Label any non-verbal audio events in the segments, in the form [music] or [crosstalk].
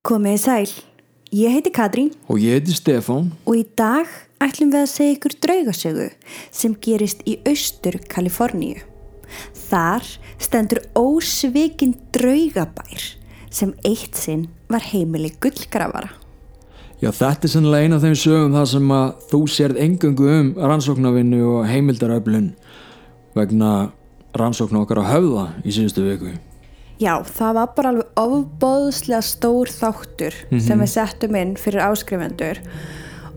Komið þið sæl. Ég heiti Katrín Og ég heiti Stefán. og í dag ætlum við að segja ykkur draugasögu sem gerist í austur Kaliforníu. Þar stendur ósvikinn draugabær sem eitt sinn var heimili gullgrafara. Já, þetta er sennilega eina af þeim sögum þar sem að þú sérð engöngu um rannsóknarvinnu og heimildaröflun vegna rannsóknar okkar á höfða í síðustu viku. Já, það var bara alveg ofbóðslega stór þáttur sem við settum inn fyrir áskrifendur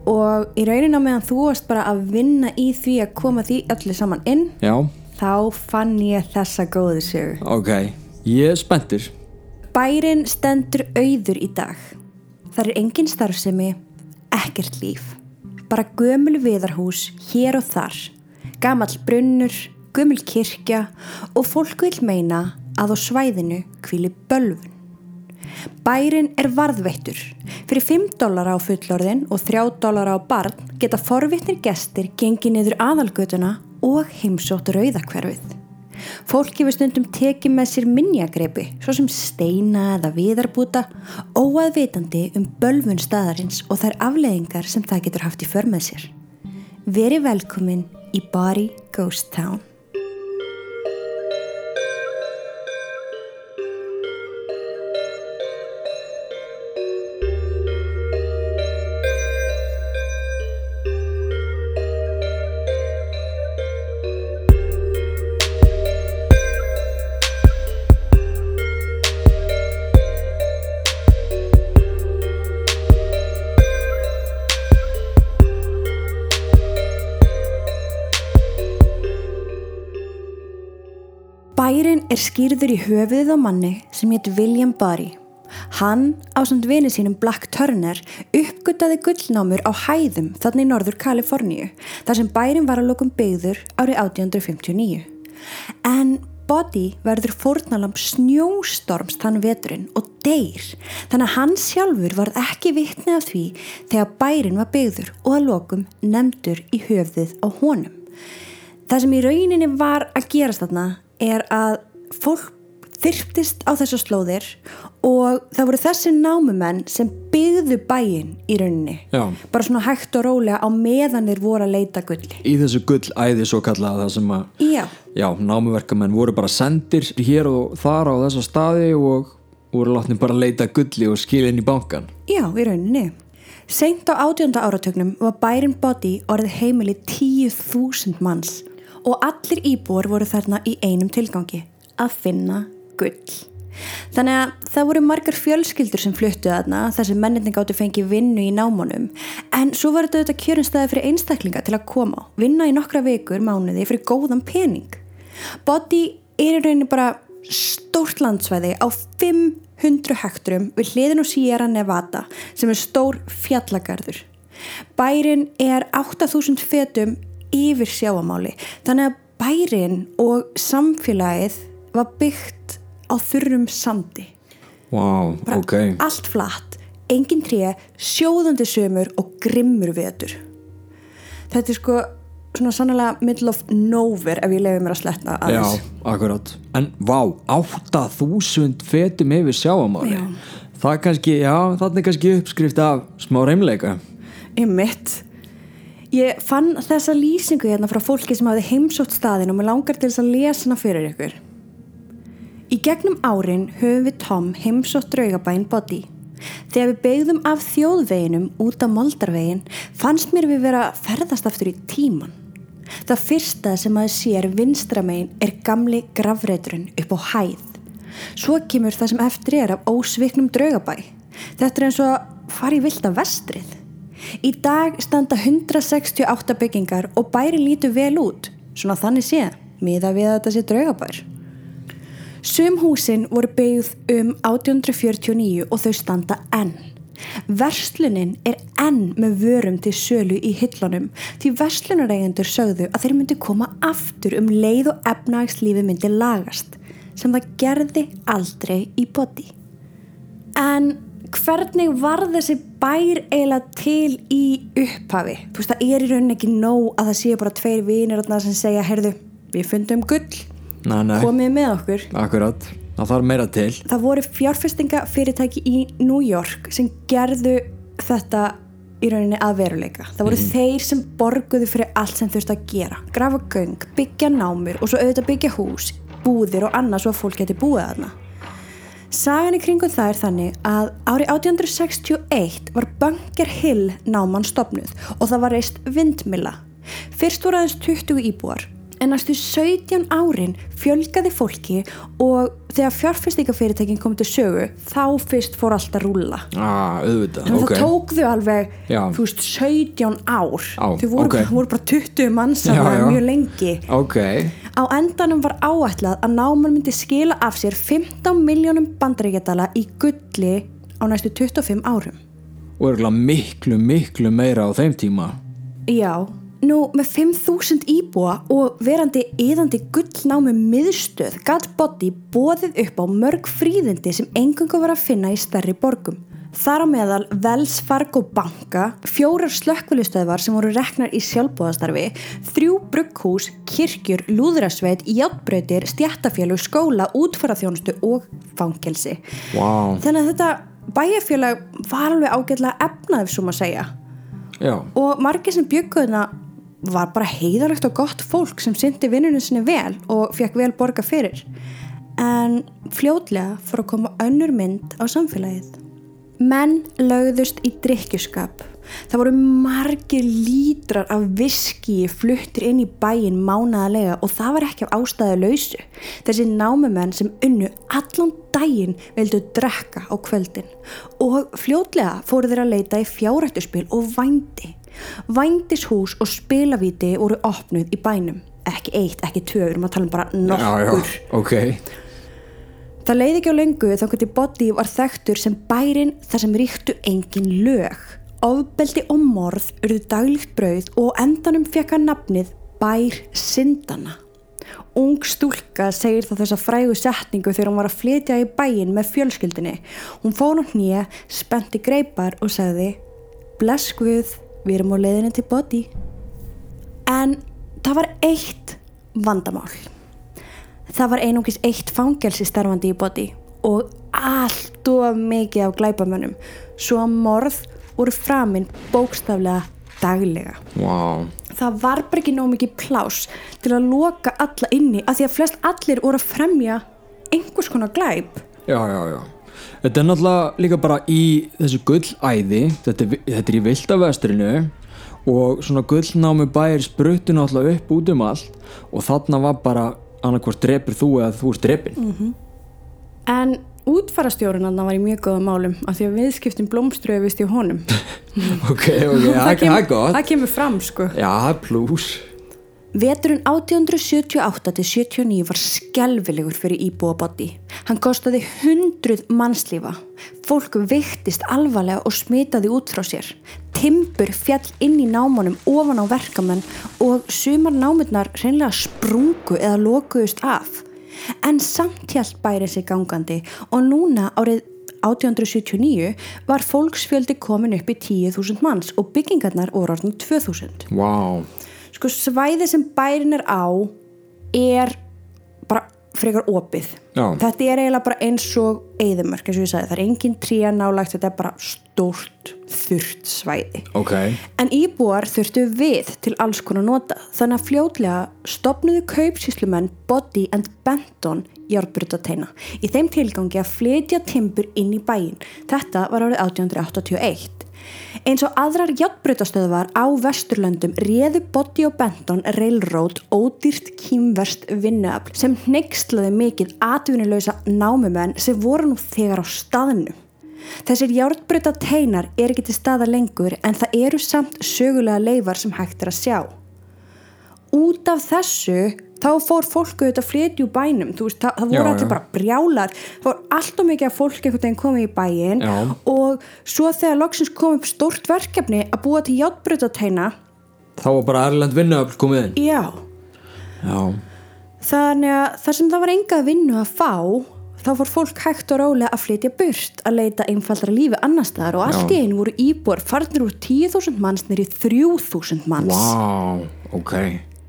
og í raunin á meðan þú varst bara að vinna í því að koma því öllu saman inn Já, þá fann ég þessa góðu sögu. ok. Ég er spenntur. Bærin stendur auður í dag. Það er engin starfsemi, ekkert líf. Bara gömul viðarhús hér og þar. Gamall brunnur, gömul kirkja og fólk vil meina að á svæðinu kvíli bölvun. Bærin er varðveittur. Fyrir 5 dólara á fullorðin og 3 dólara á barn geta forvittnir gestir gengið niður aðalgötuna og heimsótt rauðakverfið. Fólk hefur stundum tekið með sér minjagreipi, svo sem steina eða viðarbúta, óaðvitandi um bölvun staðarins og þær afleðingar sem það getur haft í för með sér. Veri velkomin í Bari Ghost Town. Skýrður í höfuðið á manni sem hétt William Barry. Hann, á samt vini sínum Black Turner, uppgöttaði gullnámur á hæðum þannig í norður Kaliforníu, þar sem bærin var að lokum byggður árið 1859. En Boddy verður fórnalamb snjóstorms þann veturinn og deyr, þannig að hann sjálfur varð ekki vitni af því þegar bærin var byggður og að lokum nefndur í höfuðið á honum. Það sem í rauninni var að gerast þarna er að fólk þyrptist á þessu slóðir og það voru þessi námumenn sem byggðu bæinn í rauninni. Já. Bara svona hægt og rólega á meðan þeir voru að leita gulli. Í þessu gullæði svo kallað það sem að, Já, já, námuverkamenn voru bara sendir hér og þar á þessa staði og voru látni bara að leita gulli og skilja inn í bankan. já, í rauninni. Seint á átjónda áratögnum var bærin Boddy orðið heimili 10.000 manns og allir íbúar voru þarna í einum tilgangi, að finna gull. Þannig að það voru margar fjölskyldur sem fluttu þarna þar sem menninni gáttu fengið vinnu í námanum en svo var þetta auðvitað kjörnstæði fyrir einstaklinga til að koma vinna í nokkra vikur, mánuði fyrir góðan pening. Boddy er í rauninni bara stórt landsvæði á 500 hekturum við hliðin á Sierra Nevada sem er stór fjallagarður. Bærin er 8000 fetum yfir sjáamáli þannig að bærin og samfélagið var byggt á þurrum sandi. Vá, Bara ok. Allt flatt, engin tré, sjóðandi sömur og grimmur vetur. Þetta er sko svona sannlega middle of nowhere ef ég lefi mér að sletta Já, aðeins. akkurat. En vá, 8000 fetum yfir sjáamáli. Já. Það kannski, já, það er kannski uppskrift af smá reymleika. Í mitt. Ég fann þessa lýsingu hérna frá fólki sem hafði heimsótt staðin og mér langar til þess að lesa hana fyrir ykkur. Í gegnum árin höfum við Tom heimsótt draugabæn Boddy. Þegar við beigðum af þjóðveginum út af moldarvegin fannst mér við vera ferðast aftur í tíman. Það fyrsta sem að sér vinstramegin er gamli gravreiturinn upp á hæð. Svo kemur það sem eftir er af ósviknum draugabæ. Þetta er eins og að fara í vilda vestrið. Í dag standa 168 byggingar og bæri lítur vel út, svona þannig sé, miða við að þetta sé draugabær. Sum húsin voru byggð um 1849 og þau standa enn. Verslunin er enn með vörum til sölu í hillunum því verslunareigendur sögðu að þeir myndi koma aftur um leið og efnagslífi myndi lagast sem það gerði aldrei í body. En hvernig var þessi bær eiginlega til í upphafi? Þú veist, það er í rauninni ekki nóg að það séu bara tveir vinir sem segja, heyrðu, við fundum gull, Nei, nei, komið með okkur. akkurat. það þarf meira til það voru fjárfestingafyrirtæki í New York sem gerðu þetta í rauninni að veruleika. Það voru þeir sem borguðu fyrir allt sem þurfti að gera. Grafa göng, byggja námur og svo auðvitað byggja hús, búðir og annað svo að fólk geti búið þarna. Sagan í kringum það er þannig að árið 1861 var Bunker Hill náman stopnuð og það var reist vindmilla. Fyrst voru aðeins 20 íbúar en næstu 17 árin fjölgaði fólki og þegar fjárfestingafyrirtækin kom til sögu þá fyrst fór allt að rúlla. ah, auðvitað, Þannig að ok það tók þau alveg, þú veist, 17 ár. Á, þau voru, ok. voru bara 20 manns Já, saman já. mjög lengi. ok, Á endanum var áætlað að náman myndi skila af sér 15 miljónum bandaríkjadala í gulli á næstu 25 árum. og örgulega miklu, miklu meira á þeim tíma Já, nú með 5.000 íbúa og verandi yðandi gullnámi miðstöð gatt Boddi bóðið upp á mörg fríðindi sem engungu var að finna í stærri borgum. Þar á meðal Wells Fargo banka, fjórar slökkvölustöðvar sem voru reknar í sjálfbóðastarfi, þrjú brugghús, kirkjur, lúðrasveit, játbrautir, stjættafélug, skóla, útfaraþjónustu og fangelsi. wow. Þannig að þetta bæjarfélag var alveg ágætlega efnað, ef svo maður segja já, og margir sem bjögguðna var bara heiðalegt og gott fólk sem syndi vinnunum sinni vel og fekk vel borga fyrir. En fljótlega fór að koma önnur mynd á samfélagið. Menn lögðust í drikkjuskap það voru margir lítrar af viski fluttir inn í bæin mánaðalega og það var ekki af ástæðu lausu. Þessi námumenn sem unnu allan daginn vildu drekka á kvöldin. Og fljótlega fóru þeir að leita í fjárhættuspil og vændi vændishús og spilavíti voru opnuð í bænum ekki eitt, ekki tvö, við erum að tala um bara já, já, nokkur ok Það leiði ekki á lengu þá hvernig Boddi var þekktur sem bærin þar sem ríktu engin lög. Ofbeldi og morð urðu daglíkt brauð og endanum fekk hann nafnið Bær Sindana. Ung stúlka segir þá þessa frægu setningu þegar hún var að flytja í bæin með fjölskyldinni. Hún fór á hnýja, spenti greipar og sagði Bless Guð, við erum á leiðinni til Boddi. En það var eitt vandamál. Það var einungis eitt fangelsi starfandi í body og allt of mikið af glæpamönnum svo að morð voru framinn bókstaflega daglega. wow. Það var bara ekki nóg mikið plás til að loka alla inni af því að flest allir voru að fremja einhvers konar glæp. já, já, já þetta er náttúrulega líka bara í þessu gullæði þetta, þetta er í viltavestrinu og svona gullnámi bæir spruttu náttúrulega upp út um allt og þarna var bara annarkvort drepur þú eða þú ert drepin En útfarastjórun hann var í mjög góða málum af því að viðskiptin blómströfist í honum. [laughs] ok, ok, [laughs] það það er gott það kemur fram sko. já, það plús Veturinn 1878-79 var skelvilegur fyrir íbúa body. Hann kostaði hundruð mannslífa. Fólk viktist alvarlega og smitaði út frá sér. Timbur fjall inn í námanum ofan á verkamenn og sumar námurnar hreinlega sprungu eða lokuðust af. En samt hjælt bærið sig gangandi og núna árið 1879 var fólksfjöldi komin upp í 10.000 manns og byggingarnar orðin 2.000 wow. Sko svæði sem bærin er á er bara frekar opið. Já. þetta er eiginlega bara eins og eðumörk eins og ég sagði, það er engin tría nálagt þetta er bara stórt þurrt svæði. Ok, en íbúar þurftu við til alls konar nota. Þannig að fljótlega stopnuðu kaupsíslumenn Boddy and Benton járbrutateina í þeim tilgangi að flytja timbur inn í bæin þetta var árið 1881 Eins og aðrar játbreytastöðvar á Vesturlöndum réðu Boddi og Benton Railroad ódýrt kýmverst vinnuafl sem neykslaði mikið atvinnulösa námumenn sem voru nú þegar á staðnum. Þessir járbreytateinar er ekki til staða lengur en það eru samt sögulega leifar sem hægt er að sjá. Út af þessu þá fór fólk auðvitað að flytja úr bænum. Þú veist, það, það voru Já, allir já. bara brjálar það voru alltaf mikið að fólk einhvern veginn komið í bæin Já. og svo þegar loksins kom upp stórt verkefni að búa til játbrutateina þá var bara Erlend vinnuöfl komið inn. Já, já, þannig að þar sem það var engað vinnu að fá þá fór fólk hægt og rólega að flytja burt að leita einfaldra lífi annar staðar og allt í einu voru íbúar farnir úr 10.000 manns nýri 3.000 manns. Wow, ok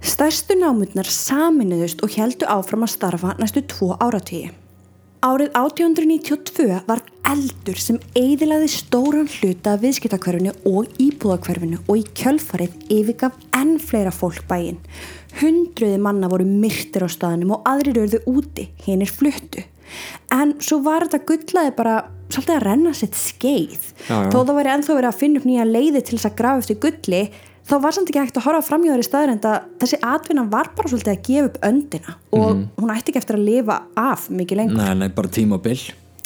Stærstu námundnar saminuðust og heldu áfram að starfa næstu tvo áratíi. Árið 1892 var eldur sem eidilaði stóran hluta af viðskiptakverfinu og íbúðakverfinu og í kjölfarið yfirgaf enn fleira fólk bæinn. Hundruði manna voru myrtir á staðinum og aðrir örðu úti, hinn er fluttu. En svo var þetta gullaði bara svolítið að renna sitt skeið. Já, já. Þó það væri ennþá verið að finna upp nýja leiði til þess að grafa eftir gulli, þá var samt ekki hægt að horfa framhjóður í staður en þessi atvinna var bara svolítið að gefa upp öndina og hún ætti ekki eftir að lifa af mikið lengur. Nei, nei, bara tímabil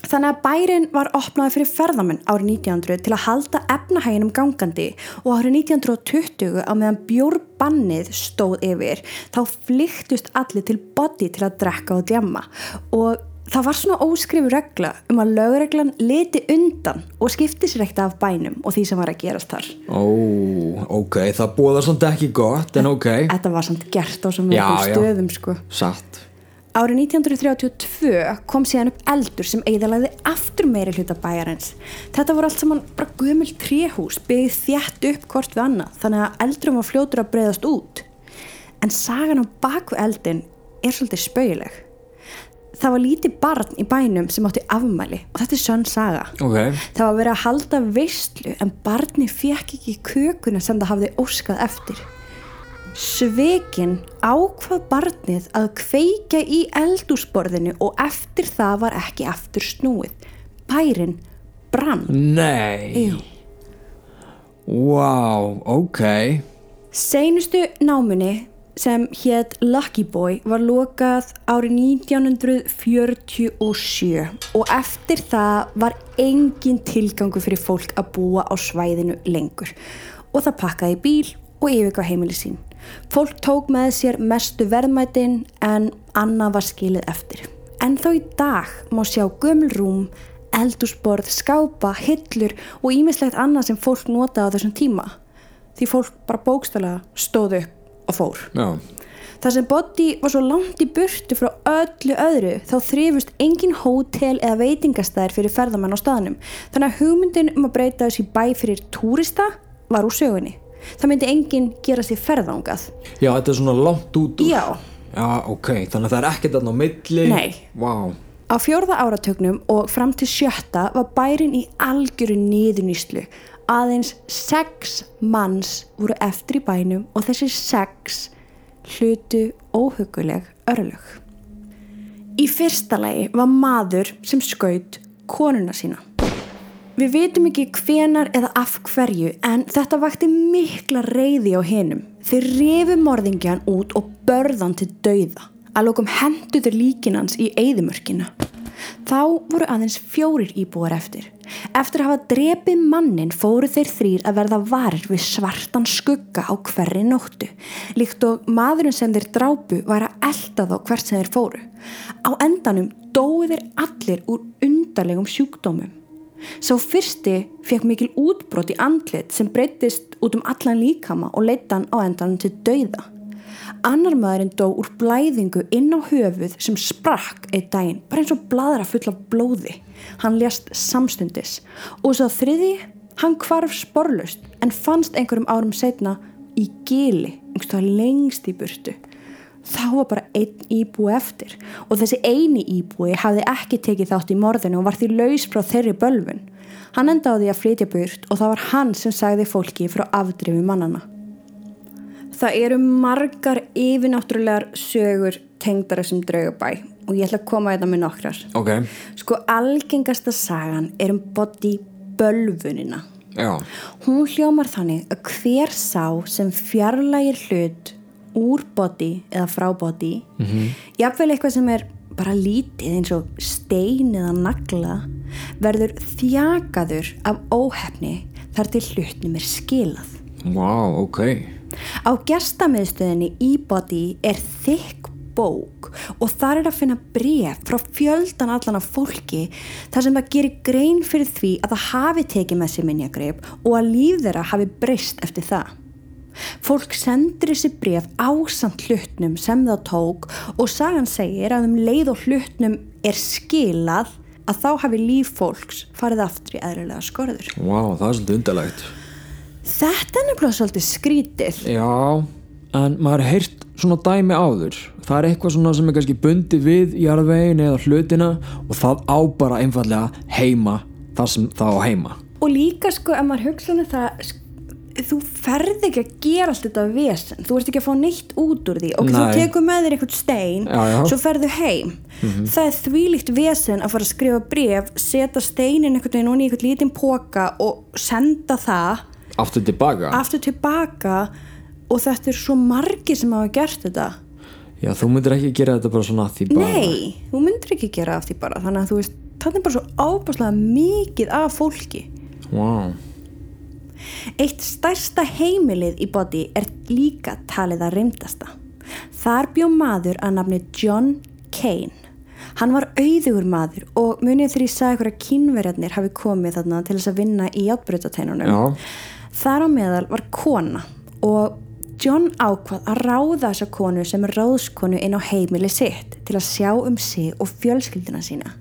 Þannig að bærin var opnaði fyrir ferðamenn árið 1900 til að halda efnahæginum gangandi og árið 1920 á meðan bjórbannið stóð yfir þá flyktust allir til body til að drekka og djamma. Og það var svona óskrifu regla um að lögreglan leti undan og skipti sér ekkert af bænum og því sem var að gerast þar. Ó, ok, það búða samt ekki gott en ok, Þetta var samt gert á svo Já, mjög já. stöðum sko. satt Árið 1932 kom síðan upp eldur sem eigðalagði aftur meiri hluta bæjarins. Þetta voru allt saman bara gömul tréhús, byggð þjætt upp hvort við annað, þannig að eldurum var fljótur að breyðast út. En sagan á baku eldin er svolítið spauileg. Það var lítið barn í bænum sem átti afmæli og þetta er sönn saga. Ok, Það var verið að halda veistlu en barni fekk ekki kökuna sem það hafði óskað eftir. Svekin ákvað barnið að kveika í eldúsborðinu og eftir það var ekki aftur snúið. Bærin brann. nei Jú. Wow, ok Seinustu námunni sem hétt Lucky Boy var lokað árið 1947 og eftir það var engin tilgangu fyrir fólk að búa á svæðinu lengur og það pakkaði bíl og yfirgá heimili sín. Fólk tók með sér mestu verðmætin en annað var skilið eftir. En þó í dag má sjá gömul rúm, eldúsborð, skápa, hillur og ímislegt annað sem fólk notaði á þessum tíma. Því fólk bara bókstala stóð upp og fór. Já, Þar sem Boddi var svo langt í burtu frá öllu öðru þá þrifust engin hótel eða veitingastæðir fyrir ferðamenn á staðnum. Þannig að hugmyndin um að breyta þessi bæ fyrir túrista var úr sögunni. Það myndi enginn gera sér ferðangað. já þetta er svona langt út úr Já. Já, ok, þannig að það er ekkert þarna á milli Nei. Vá, Á fjórða áratögnum og fram til sjötta var bærin í algjöru niðurnýslu. Aðeins sex manns voru eftir í bænum og þessi sex hlutu óhuguleg örlög. Í fyrsta lagi var maður sem skaut konuna sína. Við vitum ekki hvenar eða af hverju en þetta vakti mikla reyði á hinum. Þeir refu morðingjan út og börðan til dauða. Að lókum hendu þeir líkinans í eyðimörkina. Þá voru aðeins fjórir íbúar eftir. Eftir að hafa drepið mannin fóru þeir þrýr að verða varir við svartan skugga á hverri nóttu. Líkt og maðurinn sem þeir drápu var að elda þá hvert sem þeir fóru. Á endanum dói þeir allir úr undarlegum sjúkdómum. Sá fyrsti fekk mikil útbrot í andlit sem breytist út um allan líkama og leittan á endanum til dauða. Annar maðurinn dó úr blæðingu inn á höfuð sem sprakk eitt daginn, bara eins og bladra full af blóði. Hann lést samstundis og svo þriði, hann hvarf sporlust en fannst einhverjum árum setna í gili, einhverstað lengst í burtu. Þá var bara einn íbúi eftir og þessi eini íbúi hafði ekki tekið þátt í morðinu og var því laus frá þeirri bölvun. Hann endaði að flytja burt og það var hann sem sagði fólki frá afdrifi mannana. Það eru margar yfirnáttúrulegar sögur tengdara sem draugabæ og ég ætla að koma þetta með nokkrar. ok Sko algengasta sagan er um body bölvunina. Já, Hún hljómar þannig að hver sá sem fjarlægir hlut úr body eða frá body, -hmm. jafnvel eitthvað sem er bara lítið eins og stein eða nagla, verður þjakaður af óhefni þar til hlutnum er skilað. vá, ok Á gestamiðstöðinni í body er þykk bók og þar er að finna bref frá fjöldan allan af fólki þar sem það gerir grein fyrir því að það hafi tekið með sér minjagreip og að líf þeirra hafi breyst eftir það. Fólk sendur þessi bref ásamt hlutnum sem það tók og sagan segir að um leið og hlutnum er skilað að þá hafi líf fólks farið aftur í eðlilega skorður. Vá, það er svolítið undarlegt Þetta er nefnilega svolítið skrítið. Já, en maður heyrt svona dæmi áður það er eitthvað svona sem er kannski bundi við jarðvegin eða hlutina og það á bara einfallega heima það sem það á heima og líka sko ef maður hugsa um það þú ferð ekki að gera allt þetta vesen þú ert ekki að fá neitt út úr því og þú Nei. tekur með þér eitthvað stein Já, já. svo ferðu heim það er þvílíkt vesen að fara að skrifa bref setja steinin einhvern veginn í einhvern lítinn póka og senda það aftur tilbaka aftur tilbaka og þetta er svo margir sem hafa gert þetta já þú myndir ekki gera þetta bara svona af því bara nei, þú myndir ekki gera af því bara þannig að þú veist, það er bara svo ábáslega mikið af fólki wow. Eitt stærsta heimilið í body er líka talið að reymdasta. Þar bjó maður að nafni John Kane. Hann var auðugur maður og munið þegar ég sagði ykkur að kínverjarnir hafi komið þarna til þess að vinna í játbreytateinunum. Já. Þar á meðal var kona og John ákvað að ráða þessa konu sem er ráðskonu inn á heimili sitt til að sjá um sig og fjölskyldina sína.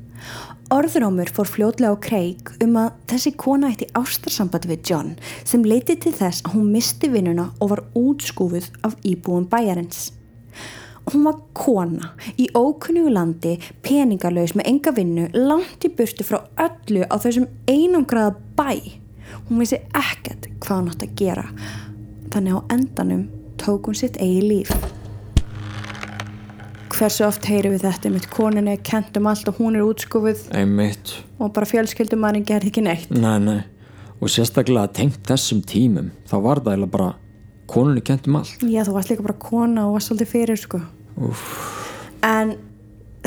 Orðurómur fór fljótlega á kreik um að þessi kona eitt í ástarsambandi við John sem leiti til þess að hún misti vinnuna og var útskúfuð af íbúum bæjarins. Hún var kona í ókunnugu landi, peningarlaus með enga vinnu, langt í burtu frá öllu á þessum einangraða bæ. Hún vissi ekkert hvað hún átt að gera. Þannig á endanum tók hún sitt eigi líf. Hversu oft heyrum við þetta með koninni, kentum allt og hún er útskúfuð einmitt og bara fjölskyldum manni gerði ekki neitt. nei, nei. og sérstaklega tengt þessum tímum þá var það eiginlega bara konunni kentum allt Já, þú varst líka bara kona og varst svolítið fyrir, sko. En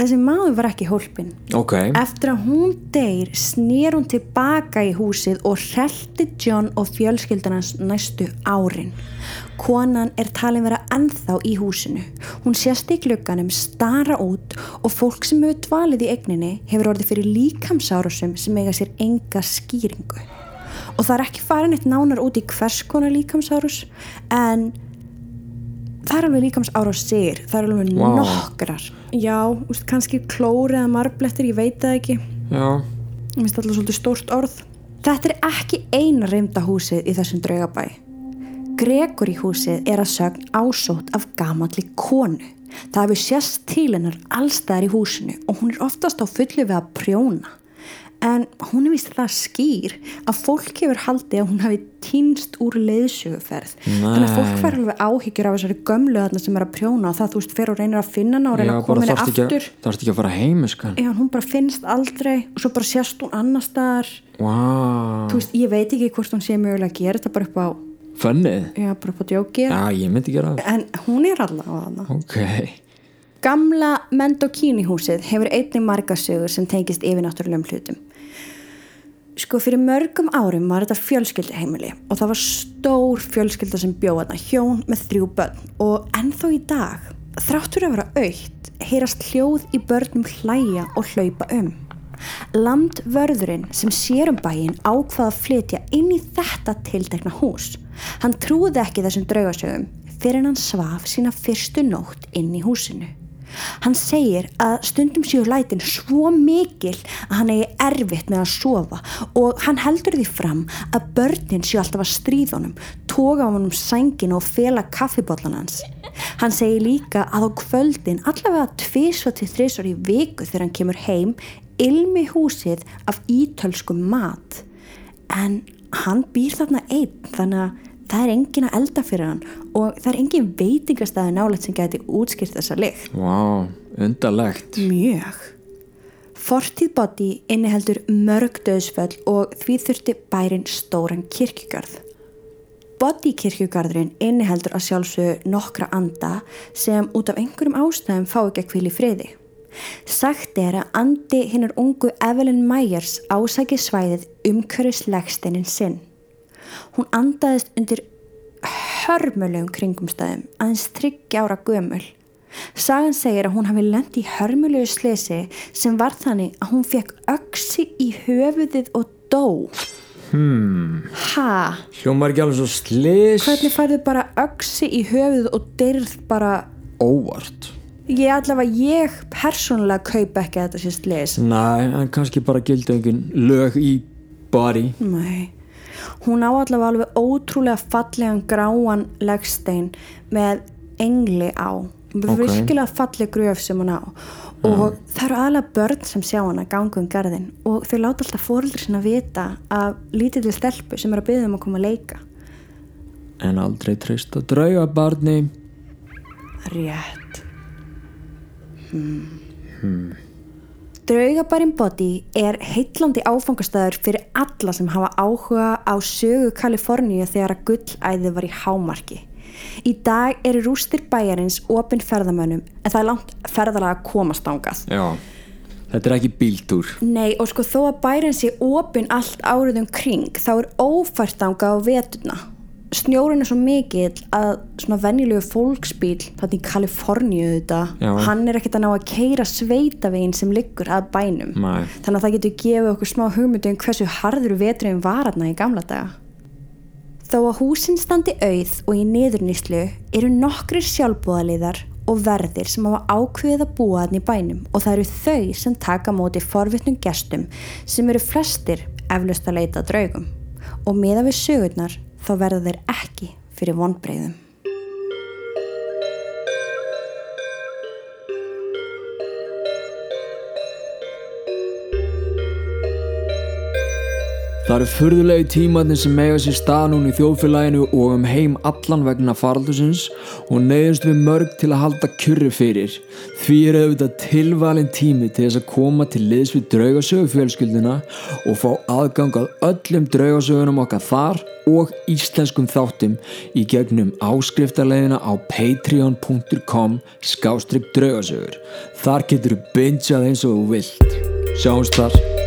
þessi maður var ekki hólpin. ok, Eftir að hún deyr snýr hún tilbaka í húsið og hrelti John og fjölskyldunans næstu árin. Konan er talin vera ennþá í húsinu. Hún sést í glugganum stara út og fólk sem hefur dvalið í eigninni hefur orðið fyrir líkamsárusum sem eiga sér enga skýringu. Og það er ekki farin eitt nánar út í hvers konar líkamsárus en það er alveg líkamsárás sigir, það er alveg Vá. nokkrar. Já, úst, kannski klóri eða marblettir, ég veit það ekki. Mér finnst alltaf svolítið stórt orð. Þetta er ekki eina reymda húsið í þessum draugabæ. Gregur í húsið er að sögn ásótt af gamalli konu. Það hefur sést til hennar allstaðar í húsinu og hún er oftast á fullu við að prjóna. En hún er vist það skýr að fólk hefur haldið að hún hafi týnst úr leiðsöguferð. Þannig að fólk fær alveg áhyggjur af þessari gömlu sem er að prjóna og það þú veist fer og reynir að finna hana og reyna að koma henni aftur. að- þarfst ekki að fara heim skan. Já, hún bara finnst aldrei og svo bara sést hún annar staðar Wow. þú veist, ég veit ekki hvort hún sé mögulega að gera þetta bara upp á, Fönnið? já, bara upp á djókið Já, ég myndi gera það. en hún er allavega þarna Ok. Gamla Mendokini húsið hefur einnig marga sögur sem tengist yfirnáttúrulegum hlutum Sko fyrir mörgum árum var þetta fjölskylduheimili og það var stór fjölskylda sem bjóða hjón með þrjú börn og ennþá í dag, þráttur að vera aukt, heyrast hljóð í börnum hlæja og hlaupa um. Landvörðurinn sem sér um bæinn ákvað að flytja inn í þetta tiltekna hús. Hann trúði ekki þessum draugasögum fyrir hann svaf sína fyrstu nótt inn í húsinu. Hann segir að stundum séu lætin svo mikil að hann eigi erfitt með að sofa og hann heldur því fram að börnin séu alltaf að stríðunum, toga á hann um sængin og fela kaffibóllan hans. Hann segir líka að á kvöldin allavega tvisvar til þrisvar í viku þegar hann kemur heim ilmi húsið af ítölskum mat. En hann býr þarna einn þannig að það er engin að elda fyrir hann og það er engin veitingastæði nálægt sem geti útskýrt þessa lykt. Vá, undarlegt. Mjög. Fortíð body inniheldur mörg döðsföll og því þurfti bærin stóran kirkjugarð. Body kirkjugarðurinn inniheldur að sjálfsögðu nokkra anda sem út af einhverjum ástæðum fá ekki að hvili friði. Sagt er að andi hinnar ungu Evelyn Myers ásæki svæðið umhverjus legsteinin sinn. Hún andaðist undir hörmulegum kringumstæðum aðeins þryggja ára gömul. Sagan segir að hún hafi lent í hörmulegu slesi sem var þannig að hún fekk öksi í höfuðið og dó. Hmm. Ha? Hljómar ekki alveg svo slis. Hvernig færðu bara öksi í höfuðið og dyrð bara... Óvart. Ég allavega, ég persónulega kaupa ekki að þetta sé slis. Næ, en kannski bara gildi engin lög í body. Nei. Hún á allavega alveg ótrúlega fallegan gráan leggstein með engli á. Ok. virkilega falleg gröf sem hún á. Og það eru aðlega börn sem sjá hana ganga um garðin og þau láta alltaf fóreldri sinna vita af lítilli stelpu sem er að byggja um að koma að leika. En aldrei treysta draugabarni. Rétt. Hmm. Draugabærin Body er heitlandi áfangastæður fyrir alla sem hafa áhuga á sögu Kaliforníu þegar að gullæði var í hámarki. Í dag eru rústir bæjarins opinn ferðamönnum en það er langt ferðalega að komast ángað. Já Þetta er ekki bíltúr Nei og sko þó að bærin sé opinn allt árið um kring þá er ófært ángað á veturna. Snjórin er svo mikill að svona venjulegu fólksbíl þarna í Kaliforníu þetta, hann er ekkert að ná að keira sveitavegin sem liggur að bænum. Nei. Þannig að það getur gefið okkur smá hugmyndu um hversu harður veturinn var aðna í gamla daga. Þó að húsin standi auð og í niðurnýslu eru nokkrir sjálfbúðaliðar og verðir sem hafa ákveðið að búa aðna í bænum og það eru þau sem taka móti forvitnum gestum sem eru flestir eflaust að leita draugum. Og meða við sögurnar þá verða þeir ekki fyrir vonbreyðum. Það eru furðulegi tímarnir sem mega sér stað núna í þjóðfélaginu og um heim allan vegna faraldusins og neyðumst við mörg til að halda kjurri fyrir. Því er auðvitað tilvalin tími til þess að koma til liðs við draugasögufjölskylduna og fá aðgang að öllum draugasögunum okkar þar og íslenskum þáttum í gegnum áskriftarleiðina á patreon.com skástrygg draugasögur. Þar getur þú bingeað eins og þú vilt. Sjáumst þar.